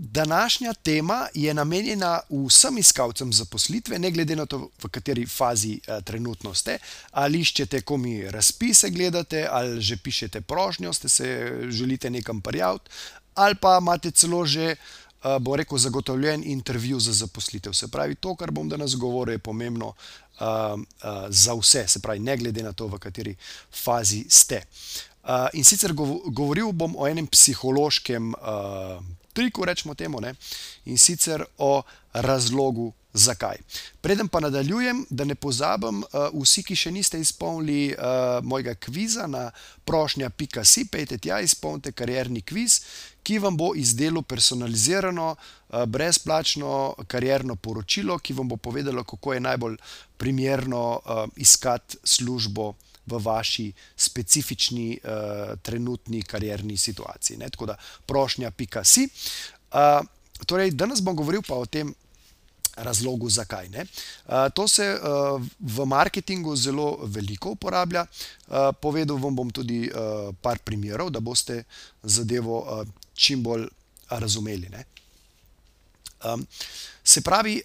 Današnja tema je namenjena vsem iskalcem zaposlitve, ne glede na to, v kateri fazi uh, trenutno ste. Ali iščete, ko mi razpise gledate, ali že pišete prošnjo, ste se želite nekam prijaviti, ali pa imate celo že, uh, bo rekel, zagotovljen intervju za zaposlitev. Se pravi, to, kar bom danes govoril, je pomembno uh, uh, za vse, se pravi, ne glede na to, v kateri fazi ste. Uh, in sicer govoril bom o enem psihološkem. Triku, rečemo temu, ne? in sicer o razlogu, zakaj. Preden pa nadaljujem, da ne pozabim, uh, vsi, ki še niste izpolnili uh, mojega kviza na prošnja.si, pejte tja, izpolnite karjerni kviz, ki vam bo izdelal personalizirano, uh, brezplačno karjerno poročilo, ki vam bo povedalo, kako je najbolj primerno uh, iskati službo v vaši specifični uh, trenutni karjerni situaciji. Ne? Tako da prošnja, pika si. Uh, torej, danes bom govoril pa o tem. Razlogu, zakaj. Uh, to se v marketingu zelo veliko uporablja. Povedal vam bom tudi par primerov, da boste zadevo čim bolj razumeli. Um, se pravi,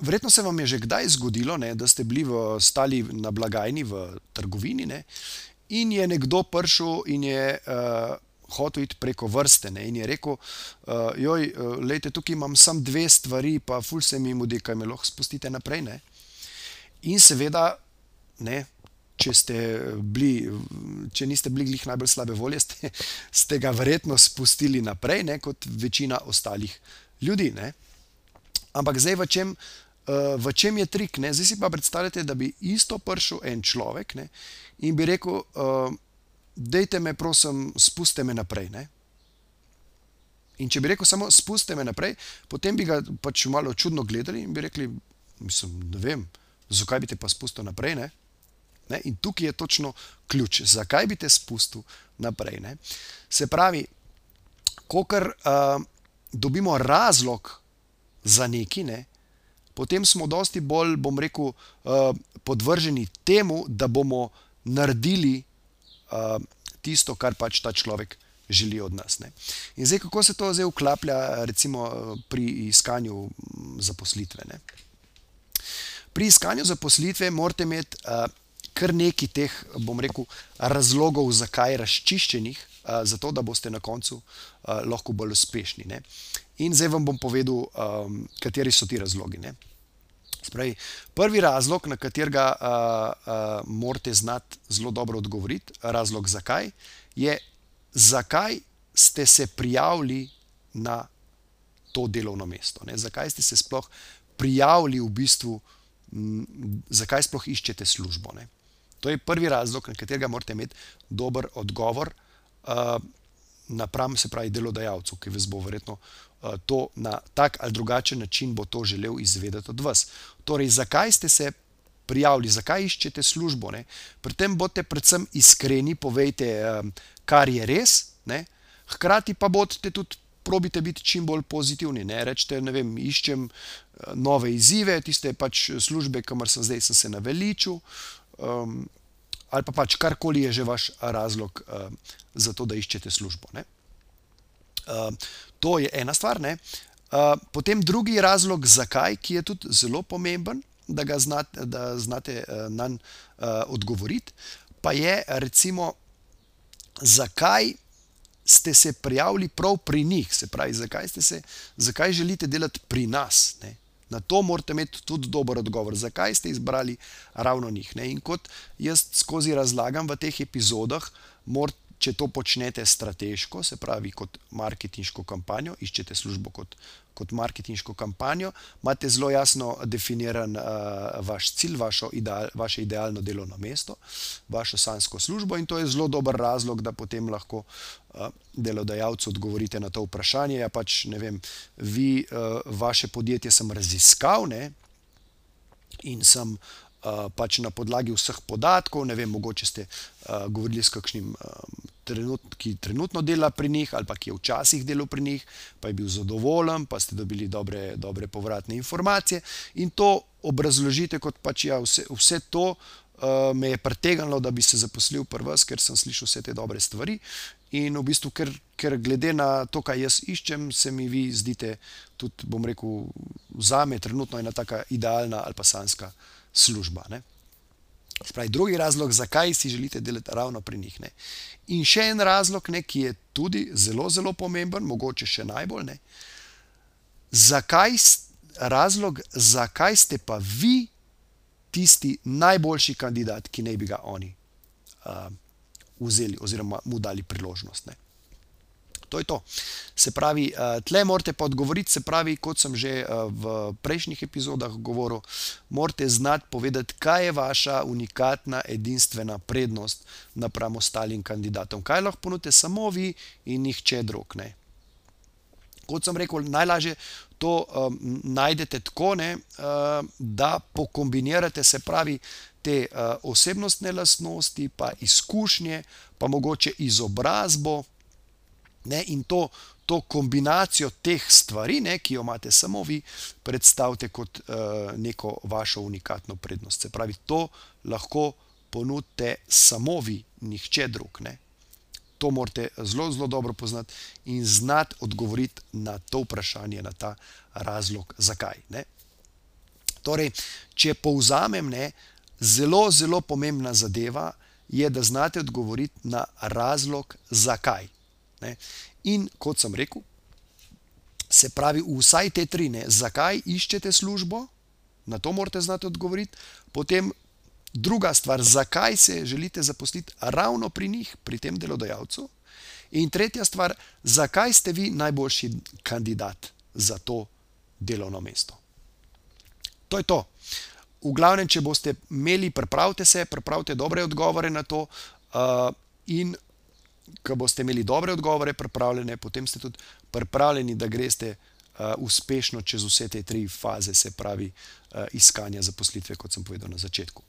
Verjetno se vam je že kdaj zgodilo, ne, da ste bili v, stali na blagajni v trgovini ne, in je nekdo prišel in je uh, hotel iti preko vrste. Ne, in je rekel: uh, Joj, uh, lejte, tukaj imam samo dve stvari, pa ful se mi mudi, kaj me lahko spustite naprej. Ne. In seveda, ne, če, bili, če niste bili glih najbolj slabe volje, ste, ste ga verjetno spustili naprej, ne, kot večina ostalih ljudi. Ne. Ampak zdaj, v čem v čem je trik. Ne? Zdaj si pa predstavljate, da bi isto prišel en človek ne? in bi rekel: uh, Dejte me, prosim, spustite me naprej. Ne? In če bi rekel samo spustite me naprej, potem bi ga pač malo čudno gledali in bi rekli: Mislim, ne vem, zakaj bi te pa spustil naprej. Ne? Ne? In tukaj je točno ključ, zakaj bi te spustil naprej. Ne? Se pravi, ko kar uh, dobimo razlog za neki, ne, potem smo dosti bolj, bom rekel, uh, podvrženi temu, da bomo naredili uh, tisto, kar pač ta človek želi od nas. Ne. In zdaj, kako se to zdaj uklaplja, recimo pri iskanju zaposlitve. Ne. Pri iskanju zaposlitve morate imeti uh, kar nekaj teh, bom rekel, razlogov, zakaj razčiščenih, uh, zato da boste na koncu uh, lahko bolj uspešni. Ne. In zdaj vam bom povedal, um, kateri so ti razlogi. Spravi, prvi razlog, na katerega uh, uh, morate znati zelo dobro odgovoriti, razlog zakaj, je, zakaj ste se prijavili na to delovno mesto. Ne? Zakaj ste se sploh prijavili v bistvu, m, zakaj sploh iščete službo. Ne? To je prvi razlog, na katerega morate imeti dober odgovor. Uh, napram, se pravi, delodajalcu, ki vas bo verjetno uh, to na tak ali drugačen način bo to želel izvedeti od vas. Torej, zakaj ste se prijavili, zakaj iščete službo? Ne? Pri tem boste predvsem iskreni, povejte, um, kar je res, ne? hkrati pa boste tudi. Probite biti čim bolj pozitivni. Ne? Rečete, ne vem, iščem nove izzive, tiste pač službe, kamor sem zdaj sem se naveličil, um, ali pa pač karkoli je že vaš razlog uh, za to, da iščete službo. Uh, to je ena stvar. Uh, potem drugi razlog, zakaj, ki je tudi zelo pomemben, da ga znate, da znate uh, na njega uh, odgovoriti, pa je recimo, zakaj. Ste se prijavili prav pri njih, se pravi, zakaj, se, zakaj želite delati pri nas? Ne? Na to morate imeti tudi dober odgovor, zakaj ste izbrali ravno njih. Ne? In kot jaz skozi razlagam v teh epizodah, morate če to počnete strateško, se pravi kot marketinško kampanjo, iščete službo kot, kot marketinško kampanjo, imate zelo jasno definiran uh, vaš cilj, ideal, vaše idealno delovno mesto, vašo sansko službo in to je zelo dober razlog, da potem lahko uh, delodajalcu odgovorite na to vprašanje. Ja, pač ne vem, vi, uh, vaše podjetje sem raziskal. Ne? in sem pač na podlagi vseh podatkov, ne vem, mogoče ste uh, govorili s kakšnim. Um, Trenut, ki trenutno dela pri njih, ali pa ki je včasih delal pri njih, pa je bil zadovoljen, pa ste dobili dobre, dobre povratne informacije. In to obrazložite kot pač ja, vse, vse to uh, me je pretegnilo, da bi se zaposlil pri vas, ker sem slišal vse te dobre stvari. In v bistvu, ker, ker glede na to, kaj jaz iščem, se mi vi zdite, tudi, bom rekel, za me trenutno ena taka idealna ali pa sanska služba. Spravi, drugi razlog, zakaj si želite delati ravno pri njih. Ne? In še en razlog, ne, ki je tudi zelo, zelo pomemben, mogoče še najbolj. Ne? Zakaj, razlog, zakaj ste pa vi tisti najboljši kandidat, ki naj bi ga oni uh, vzeli oziroma mu dali priložnost. Ne. To je to. Se pravi, uh, tle morate pa odgovoriti, se pravi, kot sem že uh, v prejšnjih epizodah govoril, morate znati povedati, kaj je vaša unikatna, edinstvena prednost napram ostalim kandidatom. Kaj lahko ponudite samo vi in nihče drug. Ne. Kot sem rekel, najlažje to um, najdete tako, ne, uh, da pokombinirate se pravi te uh, osebnostne lastnosti, pa izkušnje, pa mogoče izobrazbo ne, in to. To kombinacijo teh stvari, ne, ki jo imate samo vi, predstavite kot uh, neko vašo unikatno prednost. Se pravi, to lahko ponudite samo vi, nihče drug. Ne to morate zelo, zelo dobro poznati in znati odgovoriti na to vprašanje, na ta razlog, zakaj. Ne? Torej, če povzamem, ne, zelo, zelo pomembna zadeva je, da znate odgovoriti na razlog, zakaj. Ne? In kot sem rekel, se pravi, vsaj te tri, ne, zakaj iščete službo, na to morate znati odgovoriti, potem Druga stvar, zakaj se želite zaposliti ravno pri njih, pri tem delodajalcu. In tretja stvar, zakaj ste vi najboljši kandidat za to delovno mesto. To je to. V glavnem, če boste imeli, pripravite se, pripravite dobre odgovore na to, uh, in ko boste imeli dobre odgovore, pripravljene, potem ste tudi pripravljeni, da greste uh, uspešno čez vse te tri faze, se pravi, uh, iskanja zaposlitve, kot sem povedal na začetku.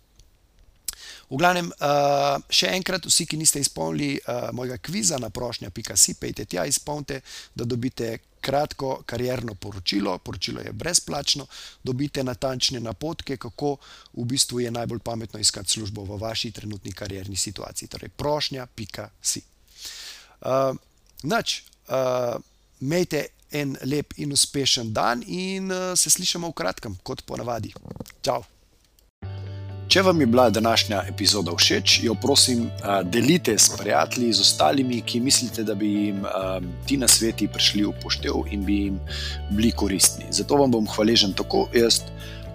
V glavnem, uh, še enkrat, vsi, ki niste izpolnili uh, mojega kviza na prošnja.si, pejte tja, izpolnite, da dobite kratko karjerno poročilo. Poročilo je brezplačno, dobite natančne napotke, kako v bistvu je najbolj pametno iskati službo v vaši trenutni karjerni situaciji. Torej, prošnja.si. Uh, Nač, uh, imejte en lep in uspešen dan, in uh, se slišimo v kratkem, kot ponavadi. Ciao! Če vam je bila današnja epizoda všeč, jo prosim, delite s prijatelji, z ostalimi, ki mislite, da bi jim ti na sveti prišli v poštev in bi jim bili koristni. Zato vam bom hvaležen tako jaz,